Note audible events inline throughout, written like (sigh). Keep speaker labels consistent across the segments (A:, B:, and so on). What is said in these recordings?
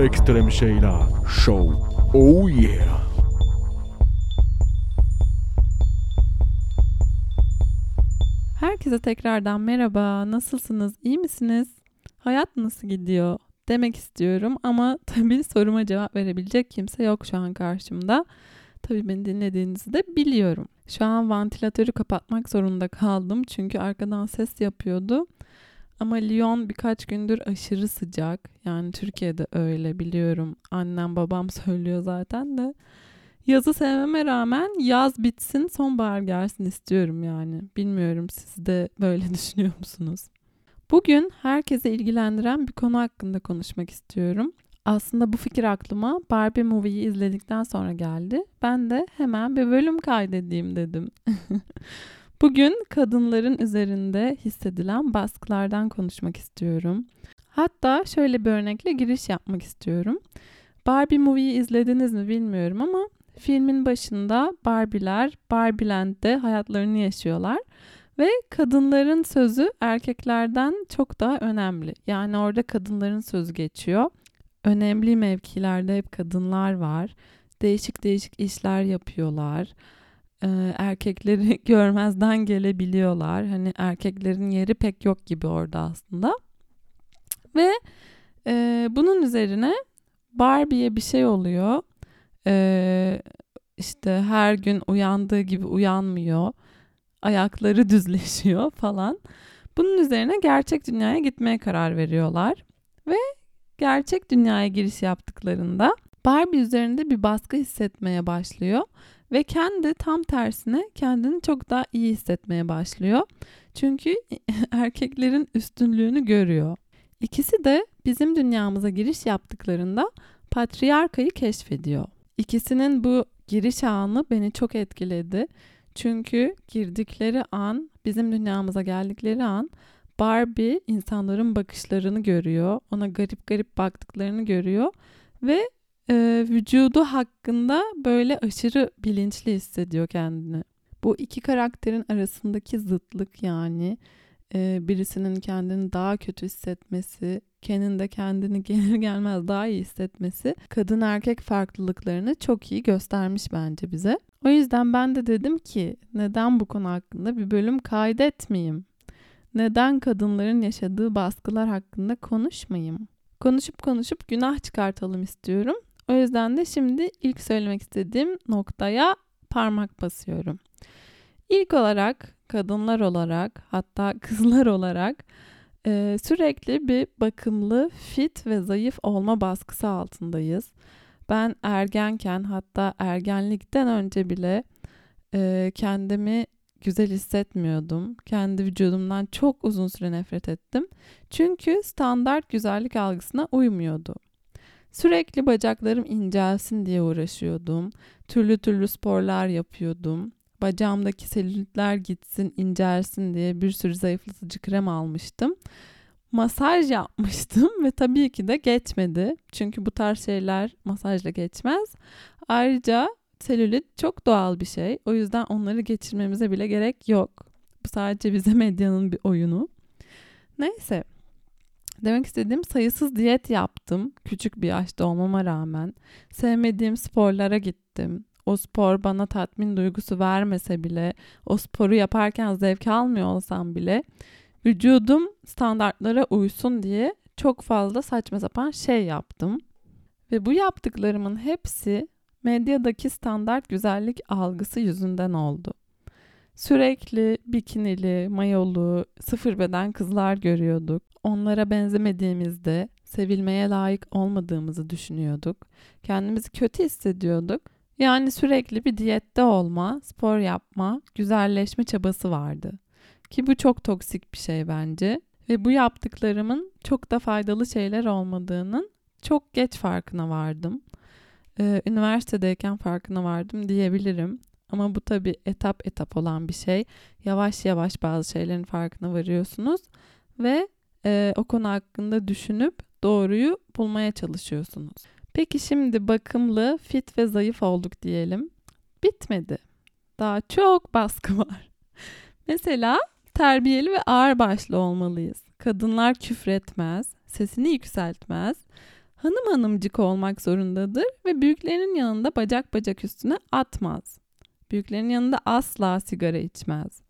A: Ekstrem Şeyler Show. Oh yeah.
B: Herkese tekrardan merhaba. Nasılsınız? İyi misiniz? Hayat nasıl gidiyor? Demek istiyorum ama (laughs) tabii soruma cevap verebilecek kimse yok şu an karşımda. Tabii beni dinlediğinizi de biliyorum. Şu an vantilatörü kapatmak zorunda kaldım çünkü arkadan ses yapıyordu. Ama Lyon birkaç gündür aşırı sıcak. Yani Türkiye'de öyle biliyorum. Annem babam (laughs) söylüyor zaten de. Yazı sevmeme rağmen yaz bitsin sonbahar gelsin istiyorum yani. Bilmiyorum siz de böyle (laughs) düşünüyor musunuz? Bugün herkese ilgilendiren bir konu hakkında konuşmak istiyorum. Aslında bu fikir aklıma Barbie Movie'yi izledikten sonra geldi. Ben de hemen bir bölüm kaydedeyim dedim. (laughs) Bugün kadınların üzerinde hissedilen baskılardan konuşmak istiyorum. Hatta şöyle bir örnekle giriş yapmak istiyorum. Barbie Movie'yi izlediniz mi bilmiyorum ama filmin başında Barbie'ler Barbieland'de hayatlarını yaşıyorlar. Ve kadınların sözü erkeklerden çok daha önemli. Yani orada kadınların sözü geçiyor. Önemli mevkilerde hep kadınlar var. Değişik değişik işler yapıyorlar. Ee, erkekleri (laughs) görmezden gelebiliyorlar. Hani erkeklerin yeri pek yok gibi orada aslında. Ve e, bunun üzerine Barbie'ye bir şey oluyor. Ee, işte her gün uyandığı gibi uyanmıyor. Ayakları (laughs) düzleşiyor falan. Bunun üzerine gerçek dünyaya gitmeye karar veriyorlar. Ve gerçek dünyaya giriş yaptıklarında Barbie üzerinde bir baskı hissetmeye başlıyor ve kendi tam tersine kendini çok daha iyi hissetmeye başlıyor. Çünkü (laughs) erkeklerin üstünlüğünü görüyor. İkisi de bizim dünyamıza giriş yaptıklarında patriarkayı keşfediyor. İkisinin bu giriş anı beni çok etkiledi. Çünkü girdikleri an, bizim dünyamıza geldikleri an Barbie insanların bakışlarını görüyor. Ona garip garip baktıklarını görüyor ve e, vücudu hakkında böyle aşırı bilinçli hissediyor kendini. Bu iki karakterin arasındaki zıtlık yani e, birisinin kendini daha kötü hissetmesi, Ken'in de kendini (laughs) gelir gelmez daha iyi hissetmesi kadın erkek farklılıklarını çok iyi göstermiş bence bize. O yüzden ben de dedim ki neden bu konu hakkında bir bölüm kaydetmeyeyim? Neden kadınların yaşadığı baskılar hakkında konuşmayayım? Konuşup konuşup günah çıkartalım istiyorum. O yüzden de şimdi ilk söylemek istediğim noktaya parmak basıyorum. İlk olarak kadınlar olarak hatta (laughs) kızlar olarak e, sürekli bir bakımlı, fit ve zayıf olma baskısı altındayız. Ben ergenken hatta ergenlikten önce bile e, kendimi güzel hissetmiyordum. Kendi vücudumdan çok uzun süre nefret ettim. Çünkü standart güzellik algısına uymuyordu. Sürekli bacaklarım incelsin diye uğraşıyordum. Türlü türlü sporlar yapıyordum. Bacağımdaki selülitler gitsin, incelsin diye bir sürü zayıflatıcı krem almıştım. Masaj yapmıştım (laughs) ve tabii ki de geçmedi. Çünkü bu tarz şeyler masajla geçmez. Ayrıca selülit çok doğal bir şey. O yüzden onları geçirmemize bile gerek yok. Bu sadece bize (laughs) medyanın bir oyunu. Neyse. Demek istediğim sayısız diyet yaptım. Küçük bir yaşta olmama rağmen. Sevmediğim sporlara gittim. O spor bana tatmin duygusu vermese bile, o sporu yaparken zevk almıyor olsam bile vücudum standartlara uysun diye çok fazla saçma sapan şey yaptım. Ve bu yaptıklarımın hepsi medyadaki standart güzellik algısı yüzünden oldu. Sürekli bikinili, mayolu, sıfır beden kızlar görüyorduk. Onlara benzemediğimizde sevilmeye layık olmadığımızı düşünüyorduk. Kendimizi kötü hissediyorduk. Yani sürekli bir diyette olma, spor yapma, güzelleşme çabası vardı. Ki bu çok toksik bir şey bence. Ve bu yaptıklarımın çok da faydalı şeyler olmadığının çok geç farkına vardım. Ee, üniversitedeyken farkına vardım diyebilirim. Ama bu tabii etap etap olan bir şey. Yavaş yavaş bazı şeylerin farkına varıyorsunuz ve e, o konu hakkında düşünüp doğruyu bulmaya çalışıyorsunuz. Peki şimdi bakımlı, fit ve zayıf olduk diyelim. Bitmedi. Daha çok baskı (laughs) var. Mesela terbiyeli ve ağır başlı olmalıyız. Kadınlar küfretmez, sesini yükseltmez, hanım hanımcık olmak zorundadır ve büyüklerinin yanında bacak bacak üstüne atmaz. Büyüklerin yanında asla sigara içmez.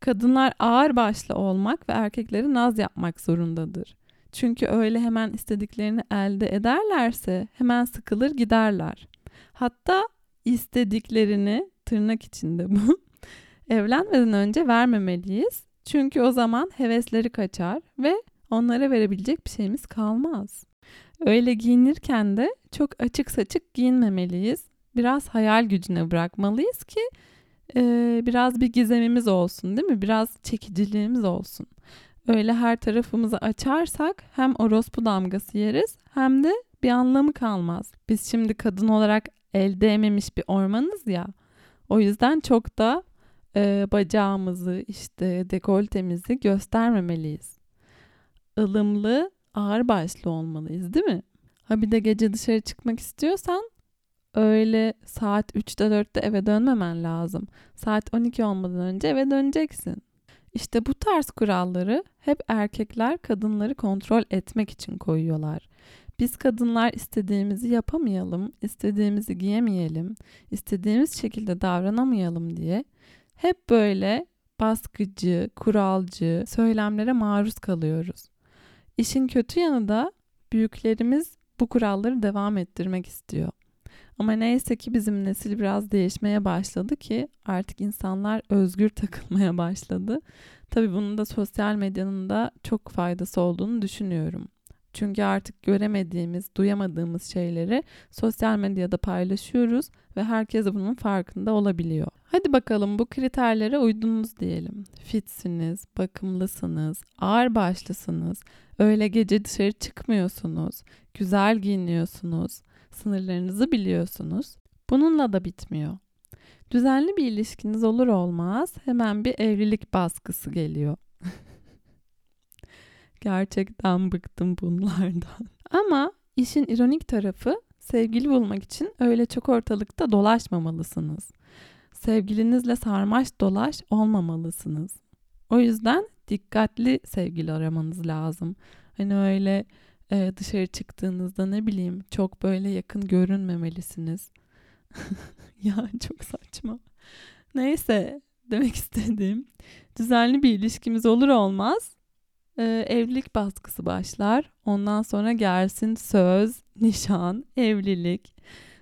B: Kadınlar ağır başlı olmak ve erkekleri naz yapmak zorundadır. Çünkü öyle hemen istediklerini elde ederlerse hemen sıkılır giderler. Hatta istediklerini tırnak içinde bu (laughs) evlenmeden önce vermemeliyiz. Çünkü o zaman hevesleri kaçar ve onlara verebilecek bir şeyimiz kalmaz. Öyle giyinirken de çok açık saçık giyinmemeliyiz. Biraz hayal gücüne bırakmalıyız ki e, biraz bir gizemimiz olsun değil mi? Biraz çekiciliğimiz olsun. Öyle her tarafımızı açarsak hem orospu damgası yeriz hem de bir anlamı kalmaz. Biz şimdi kadın olarak elde ememiş bir ormanız ya. O yüzden çok da e, bacağımızı işte dekoltemizi göstermemeliyiz. ılımlı, ağır başlı olmalıyız değil mi? Ha bir de gece dışarı çıkmak istiyorsan öyle saat 3'te 4'te eve dönmemen lazım. Saat 12 olmadan önce eve döneceksin. İşte bu tarz kuralları hep erkekler kadınları kontrol etmek için koyuyorlar. Biz kadınlar istediğimizi yapamayalım, istediğimizi giyemeyelim, istediğimiz şekilde davranamayalım diye hep böyle baskıcı, kuralcı söylemlere maruz kalıyoruz. İşin kötü yanı da büyüklerimiz bu kuralları devam ettirmek istiyor. Ama neyse ki bizim nesil biraz değişmeye başladı ki artık insanlar özgür takılmaya başladı. Tabii bunun da sosyal medyanın da çok faydası olduğunu düşünüyorum. Çünkü artık göremediğimiz, duyamadığımız şeyleri sosyal medyada paylaşıyoruz ve herkes bunun farkında olabiliyor. Hadi bakalım bu kriterlere uydunuz diyelim. Fitsiniz, bakımlısınız, ağır başlısınız, öyle gece dışarı çıkmıyorsunuz, güzel giyiniyorsunuz, sınırlarınızı biliyorsunuz. Bununla da bitmiyor. Düzenli bir ilişkiniz olur olmaz hemen bir evlilik baskısı geliyor. (laughs) Gerçekten bıktım bunlardan. Ama işin ironik tarafı sevgili bulmak için öyle çok ortalıkta dolaşmamalısınız. Sevgilinizle sarmaş dolaş olmamalısınız. O yüzden dikkatli sevgili aramanız lazım. Hani öyle e, dışarı çıktığınızda ne bileyim çok böyle yakın görünmemelisiniz. (laughs) ya çok saçma. Neyse demek istediğim düzenli bir ilişkimiz olur olmaz e, evlilik baskısı başlar. Ondan sonra gelsin söz, nişan, evlilik.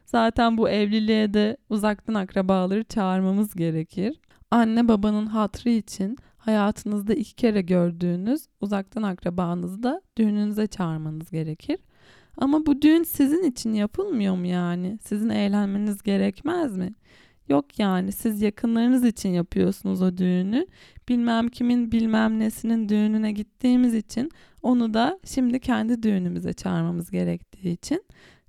B: Zaten bu evliliğe de uzaktan akrabaları çağırmamız gerekir. Anne babanın hatrı için hayatınızda iki kere gördüğünüz uzaktan akrabanızı da düğününüze çağırmanız gerekir. Ama bu düğün sizin için yapılmıyor mu yani? Sizin eğlenmeniz gerekmez mi? Yok yani siz yakınlarınız için yapıyorsunuz o düğünü. Bilmem kimin bilmem nesinin düğününe gittiğimiz için onu da şimdi kendi düğünümüze çağırmamız gerektiği için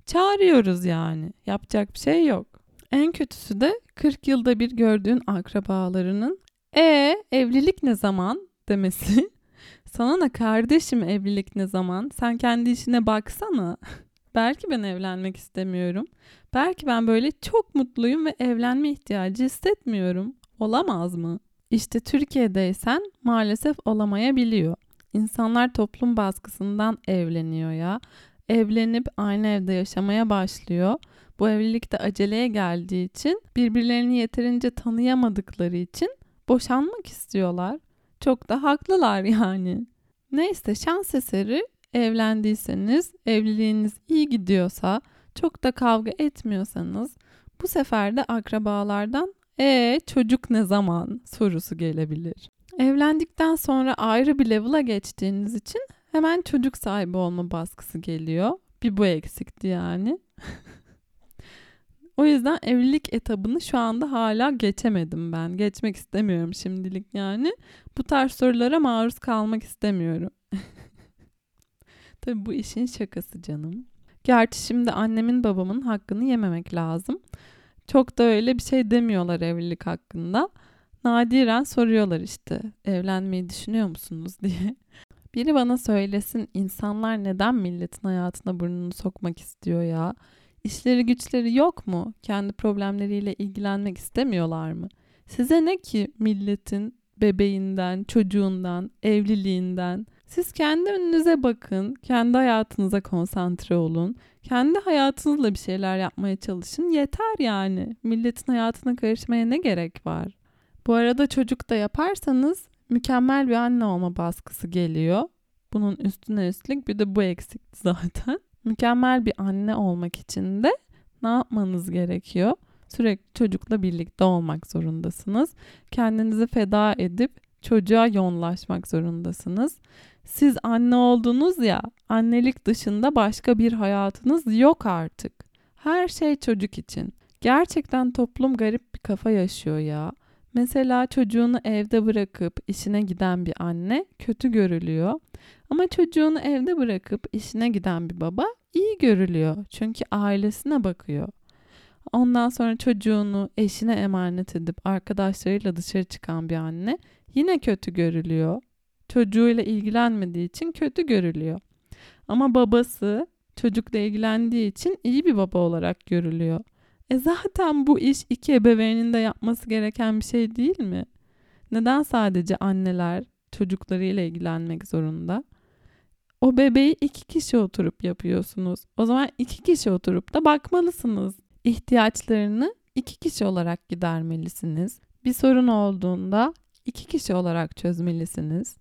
B: çağırıyoruz yani. Yapacak bir şey yok. En kötüsü de 40 yılda bir gördüğün akrabalarının e evlilik ne zaman demesi. (laughs) Sana ne kardeşim evlilik ne zaman? Sen kendi işine baksana. (laughs) Belki ben evlenmek istemiyorum. Belki ben böyle çok mutluyum ve evlenme ihtiyacı hissetmiyorum. Olamaz mı? İşte Türkiye'deysen maalesef olamayabiliyor. İnsanlar toplum baskısından evleniyor ya. Evlenip aynı evde yaşamaya başlıyor. Bu evlilikte aceleye geldiği için birbirlerini yeterince tanıyamadıkları için boşanmak istiyorlar. Çok da haklılar yani. Neyse şans eseri evlendiyseniz, evliliğiniz iyi gidiyorsa, çok da kavga etmiyorsanız bu sefer de akrabalardan e çocuk ne zaman sorusu gelebilir. Evlendikten sonra ayrı bir level'a geçtiğiniz için hemen çocuk sahibi olma baskısı geliyor. Bir bu eksikti yani. (laughs) o yüzden evlilik etabını şu anda hala geçemedim ben. Geçmek istemiyorum şimdilik yani. Bu tarz sorulara maruz kalmak istemiyorum. (laughs) Tabii bu işin şakası canım. Gerçi şimdi annemin babamın hakkını yememek lazım. Çok da öyle bir şey demiyorlar evlilik hakkında. Nadiren soruyorlar işte evlenmeyi düşünüyor musunuz (laughs) diye. Biri bana söylesin insanlar neden milletin hayatına burnunu sokmak istiyor ya? İşleri güçleri yok mu? Kendi problemleriyle ilgilenmek istemiyorlar mı? Size ne ki milletin bebeğinden, çocuğundan, evliliğinden? Siz kendi önünüze bakın, kendi hayatınıza konsantre olun. Kendi hayatınızla bir şeyler yapmaya çalışın. Yeter yani. Milletin hayatına karışmaya ne gerek var? Bu arada çocuk da yaparsanız mükemmel bir anne olma baskısı geliyor. Bunun üstüne üstlük bir de bu eksikti zaten. Mükemmel bir anne olmak için de ne yapmanız gerekiyor? Sürekli çocukla birlikte olmak zorundasınız. Kendinizi feda edip çocuğa yoğunlaşmak zorundasınız. Siz anne oldunuz ya, annelik dışında başka bir hayatınız yok artık. Her şey çocuk için. Gerçekten toplum garip bir kafa yaşıyor ya. Mesela çocuğunu evde bırakıp işine giden bir anne kötü görülüyor. Ama çocuğunu evde bırakıp işine giden bir baba iyi görülüyor. Çünkü ailesine bakıyor. Ondan sonra çocuğunu eşine emanet edip arkadaşlarıyla dışarı çıkan bir anne yine kötü görülüyor. Çocuğuyla ilgilenmediği için kötü görülüyor. Ama babası çocukla ilgilendiği için iyi bir baba olarak görülüyor. E zaten bu iş iki ebeveynin de yapması gereken bir şey değil mi? Neden sadece anneler çocuklarıyla ilgilenmek zorunda? O bebeği iki kişi oturup yapıyorsunuz. O zaman iki kişi oturup da bakmalısınız. İhtiyaçlarını iki kişi olarak gidermelisiniz. Bir sorun olduğunda iki kişi olarak çözmelisiniz.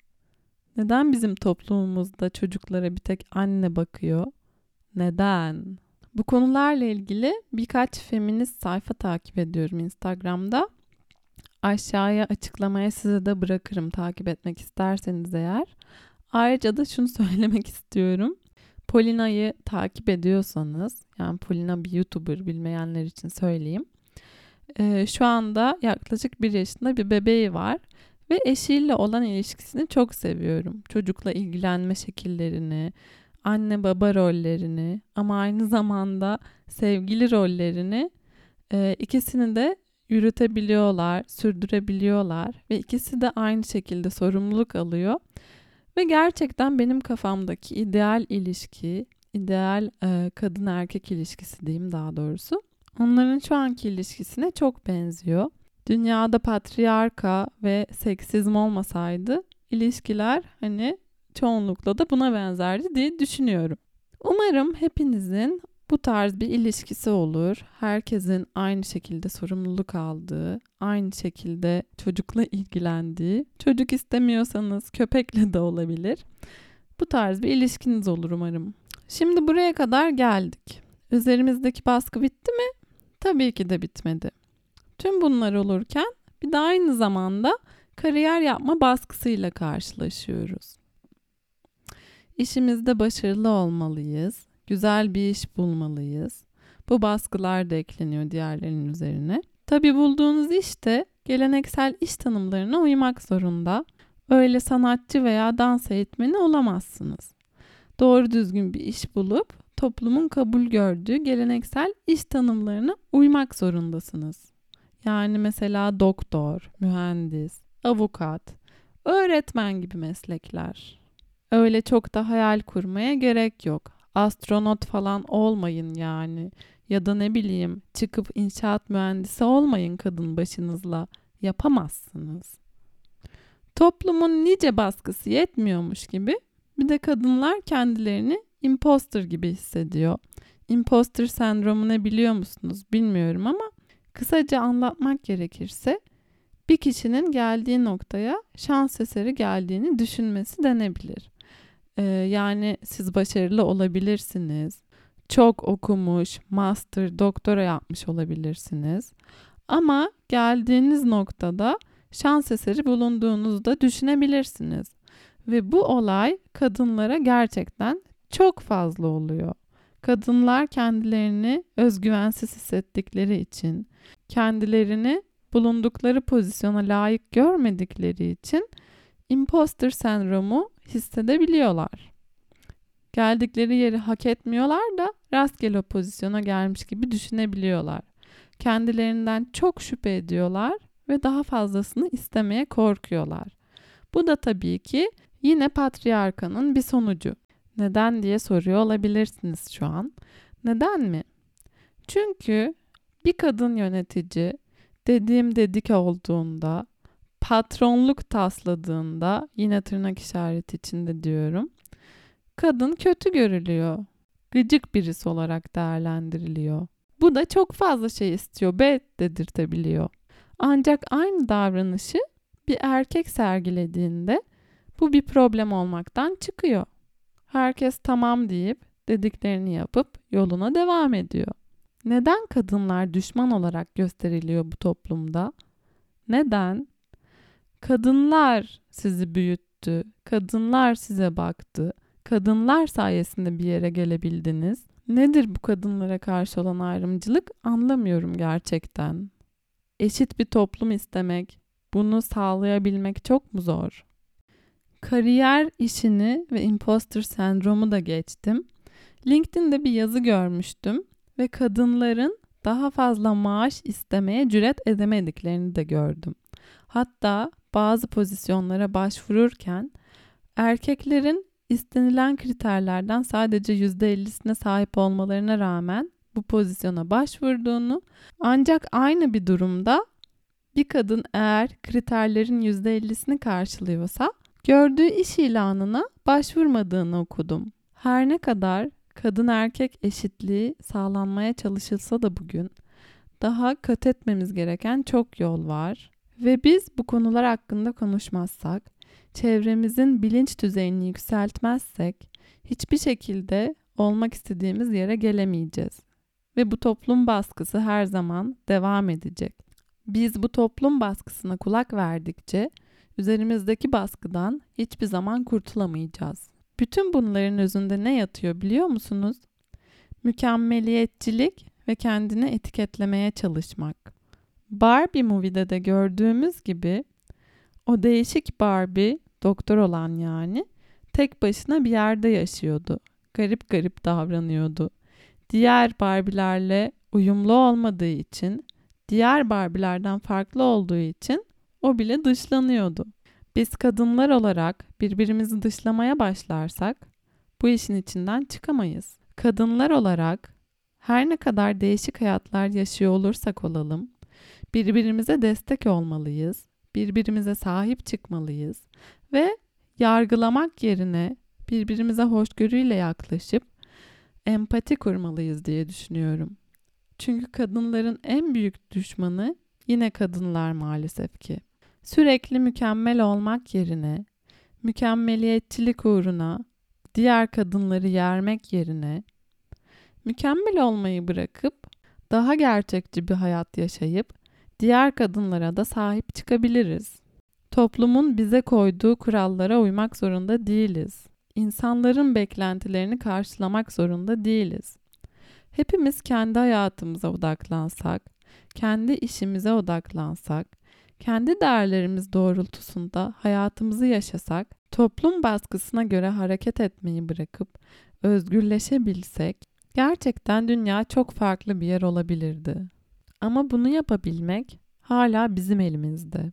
B: Neden bizim toplumumuzda çocuklara bir tek anne bakıyor? Neden? Bu konularla ilgili birkaç feminist sayfa takip ediyorum Instagram'da. Aşağıya açıklamaya size de bırakırım takip etmek isterseniz eğer. Ayrıca da şunu (laughs) söylemek istiyorum. Polina'yı takip ediyorsanız, yani Polina bir YouTuber bilmeyenler için söyleyeyim. Ee, şu anda yaklaşık bir yaşında bir bebeği var ve eşiyle olan ilişkisini çok seviyorum. Çocukla ilgilenme şekillerini, anne baba rollerini ama aynı zamanda sevgili rollerini e, ikisini de yürütebiliyorlar, sürdürebiliyorlar ve ikisi de aynı şekilde sorumluluk alıyor. Ve gerçekten benim kafamdaki ideal ilişki, ideal e, kadın erkek ilişkisi diyeyim daha doğrusu. Onların şu anki ilişkisine çok benziyor. Dünyada patriarka ve seksizm olmasaydı ilişkiler hani çoğunlukla da buna benzerdi diye düşünüyorum. Umarım hepinizin bu tarz bir ilişkisi olur. Herkesin aynı şekilde sorumluluk aldığı, aynı şekilde çocukla ilgilendiği, çocuk istemiyorsanız köpekle de olabilir. Bu tarz bir ilişkiniz olur umarım. Şimdi buraya kadar geldik. Üzerimizdeki baskı bitti mi? Tabii ki de bitmedi. Tüm bunlar olurken bir de aynı zamanda kariyer yapma baskısıyla karşılaşıyoruz. İşimizde başarılı olmalıyız. Güzel bir iş bulmalıyız. Bu baskılar da ekleniyor diğerlerinin üzerine. Tabi bulduğunuz iş de geleneksel iş tanımlarına uymak zorunda. Öyle sanatçı veya dans eğitmeni olamazsınız. Doğru düzgün bir iş bulup toplumun kabul gördüğü geleneksel iş tanımlarına uymak zorundasınız. Yani mesela doktor, mühendis, avukat, öğretmen gibi meslekler. Öyle çok da hayal kurmaya gerek yok. Astronot falan olmayın yani. Ya da ne bileyim çıkıp inşaat mühendisi olmayın kadın başınızla. Yapamazsınız. Toplumun nice baskısı yetmiyormuş gibi bir de kadınlar kendilerini imposter gibi hissediyor. Imposter sendromu ne biliyor musunuz bilmiyorum ama kısaca anlatmak gerekirse bir kişinin geldiği noktaya şans eseri geldiğini düşünmesi denebilir. Ee, yani siz başarılı olabilirsiniz. Çok okumuş, master, doktora yapmış olabilirsiniz. Ama geldiğiniz noktada şans eseri bulunduğunuzda düşünebilirsiniz. Ve bu olay kadınlara gerçekten çok fazla oluyor. Kadınlar kendilerini özgüvensiz hissettikleri için, kendilerini bulundukları pozisyona layık görmedikleri için imposter sendromu hissedebiliyorlar. Geldikleri yeri hak etmiyorlar da rastgele pozisyona gelmiş gibi düşünebiliyorlar. Kendilerinden çok şüphe ediyorlar ve daha fazlasını istemeye korkuyorlar. Bu da tabii ki yine patriarkanın bir sonucu. Neden diye soruyor olabilirsiniz şu an. Neden mi? Çünkü bir kadın yönetici dediğim dedik olduğunda patronluk tasladığında yine tırnak işareti içinde diyorum. Kadın kötü görülüyor. Gıcık birisi olarak değerlendiriliyor. Bu da çok fazla şey istiyor, be dedirtebiliyor. Ancak aynı davranışı bir erkek sergilediğinde bu bir problem olmaktan çıkıyor. Herkes tamam deyip dediklerini yapıp yoluna devam ediyor. Neden kadınlar düşman olarak gösteriliyor bu toplumda? Neden? Kadınlar sizi büyüttü, kadınlar size baktı, kadınlar sayesinde bir yere gelebildiniz. Nedir bu kadınlara karşı olan ayrımcılık anlamıyorum gerçekten. Eşit bir toplum istemek, bunu sağlayabilmek çok mu zor? Kariyer işini ve imposter sendromu da geçtim. LinkedIn'de bir yazı görmüştüm ve kadınların daha fazla maaş istemeye cüret edemediklerini de gördüm. Hatta bazı pozisyonlara başvururken erkeklerin istenilen kriterlerden sadece %50'sine sahip olmalarına rağmen bu pozisyona başvurduğunu ancak aynı bir durumda bir kadın eğer kriterlerin %50'sini karşılıyorsa gördüğü iş ilanına başvurmadığını okudum. Her ne kadar kadın erkek eşitliği sağlanmaya çalışılsa da bugün daha kat etmemiz gereken çok yol var. Ve biz bu konular hakkında konuşmazsak, çevremizin bilinç düzeyini yükseltmezsek hiçbir şekilde olmak istediğimiz yere gelemeyeceğiz. Ve bu toplum baskısı her zaman devam edecek. Biz bu toplum baskısına kulak verdikçe üzerimizdeki baskıdan hiçbir zaman kurtulamayacağız. Bütün bunların özünde ne yatıyor biliyor musunuz? Mükemmeliyetçilik ve kendini etiketlemeye çalışmak. Barbie Movie'de de gördüğümüz gibi o değişik Barbie, doktor olan yani, tek başına bir yerde yaşıyordu. Garip garip davranıyordu. Diğer Barbie'lerle uyumlu olmadığı için, diğer Barbie'lerden farklı olduğu için o bile dışlanıyordu. Biz kadınlar olarak birbirimizi dışlamaya başlarsak bu işin içinden çıkamayız. Kadınlar olarak her ne kadar değişik hayatlar yaşıyor olursak olalım, birbirimize destek olmalıyız, birbirimize sahip çıkmalıyız ve yargılamak yerine birbirimize hoşgörüyle yaklaşıp empati kurmalıyız diye düşünüyorum. Çünkü kadınların en büyük düşmanı yine kadınlar maalesef ki. Sürekli mükemmel olmak yerine, mükemmeliyetçilik uğruna diğer kadınları yermek yerine mükemmel olmayı bırakıp daha gerçekçi bir hayat yaşayıp diğer kadınlara da sahip çıkabiliriz. Toplumun bize koyduğu kurallara uymak zorunda değiliz. İnsanların beklentilerini karşılamak zorunda değiliz. Hepimiz kendi hayatımıza odaklansak, kendi işimize odaklansak, kendi değerlerimiz doğrultusunda hayatımızı yaşasak, toplum baskısına göre hareket etmeyi bırakıp özgürleşebilsek, gerçekten dünya çok farklı bir yer olabilirdi. Ama bunu yapabilmek hala bizim elimizde.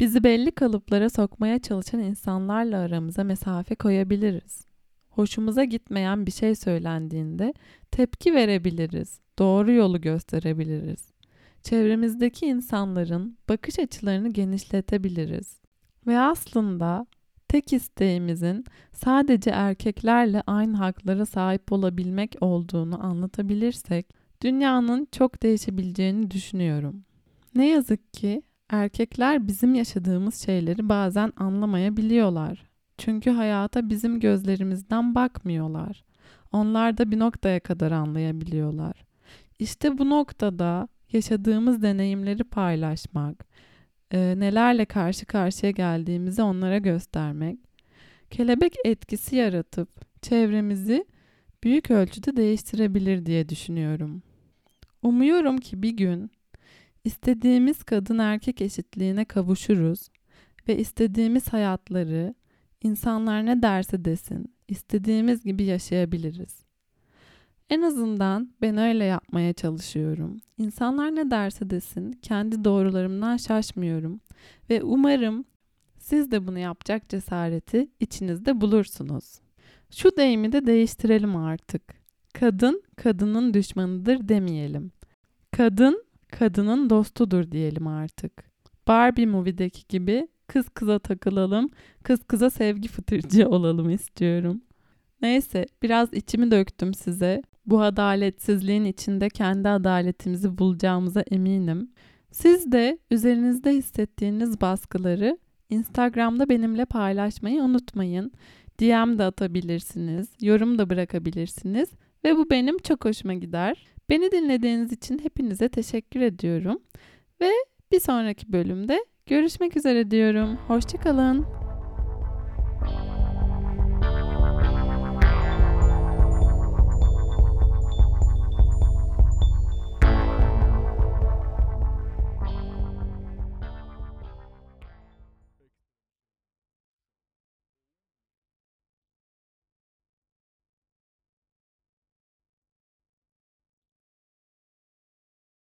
B: Bizi belli kalıplara sokmaya çalışan insanlarla aramıza mesafe koyabiliriz. Hoşumuza gitmeyen bir şey söylendiğinde tepki verebiliriz, doğru yolu gösterebiliriz çevremizdeki insanların bakış açılarını genişletebiliriz. Ve aslında tek isteğimizin sadece erkeklerle aynı haklara sahip olabilmek olduğunu anlatabilirsek dünyanın çok değişebileceğini düşünüyorum. Ne yazık ki erkekler bizim yaşadığımız şeyleri bazen anlamayabiliyorlar. Çünkü hayata bizim gözlerimizden bakmıyorlar. Onlar da bir noktaya kadar anlayabiliyorlar. İşte bu noktada yaşadığımız deneyimleri paylaşmak, e, nelerle karşı karşıya geldiğimizi onlara göstermek, kelebek etkisi yaratıp çevremizi büyük ölçüde değiştirebilir diye düşünüyorum. Umuyorum ki bir gün istediğimiz kadın erkek eşitliğine kavuşuruz ve istediğimiz hayatları insanlar ne derse desin istediğimiz gibi yaşayabiliriz. En azından ben öyle yapmaya çalışıyorum. İnsanlar ne derse desin, kendi doğrularımdan şaşmıyorum ve umarım siz de bunu yapacak cesareti içinizde bulursunuz. Şu deyimi de değiştirelim artık. Kadın kadının düşmanıdır demeyelim. Kadın kadının dostudur diyelim artık. Barbie Movie'deki gibi kız kıza takılalım, kız kıza sevgi fıtırcı (laughs) olalım istiyorum. Neyse biraz içimi döktüm size. Bu adaletsizliğin içinde kendi adaletimizi bulacağımıza eminim. Siz de üzerinizde hissettiğiniz baskıları Instagram'da benimle paylaşmayı unutmayın. DM de atabilirsiniz, yorum da bırakabilirsiniz ve bu benim çok hoşuma gider. Beni dinlediğiniz için hepinize teşekkür ediyorum ve bir sonraki bölümde görüşmek üzere diyorum. Hoşçakalın.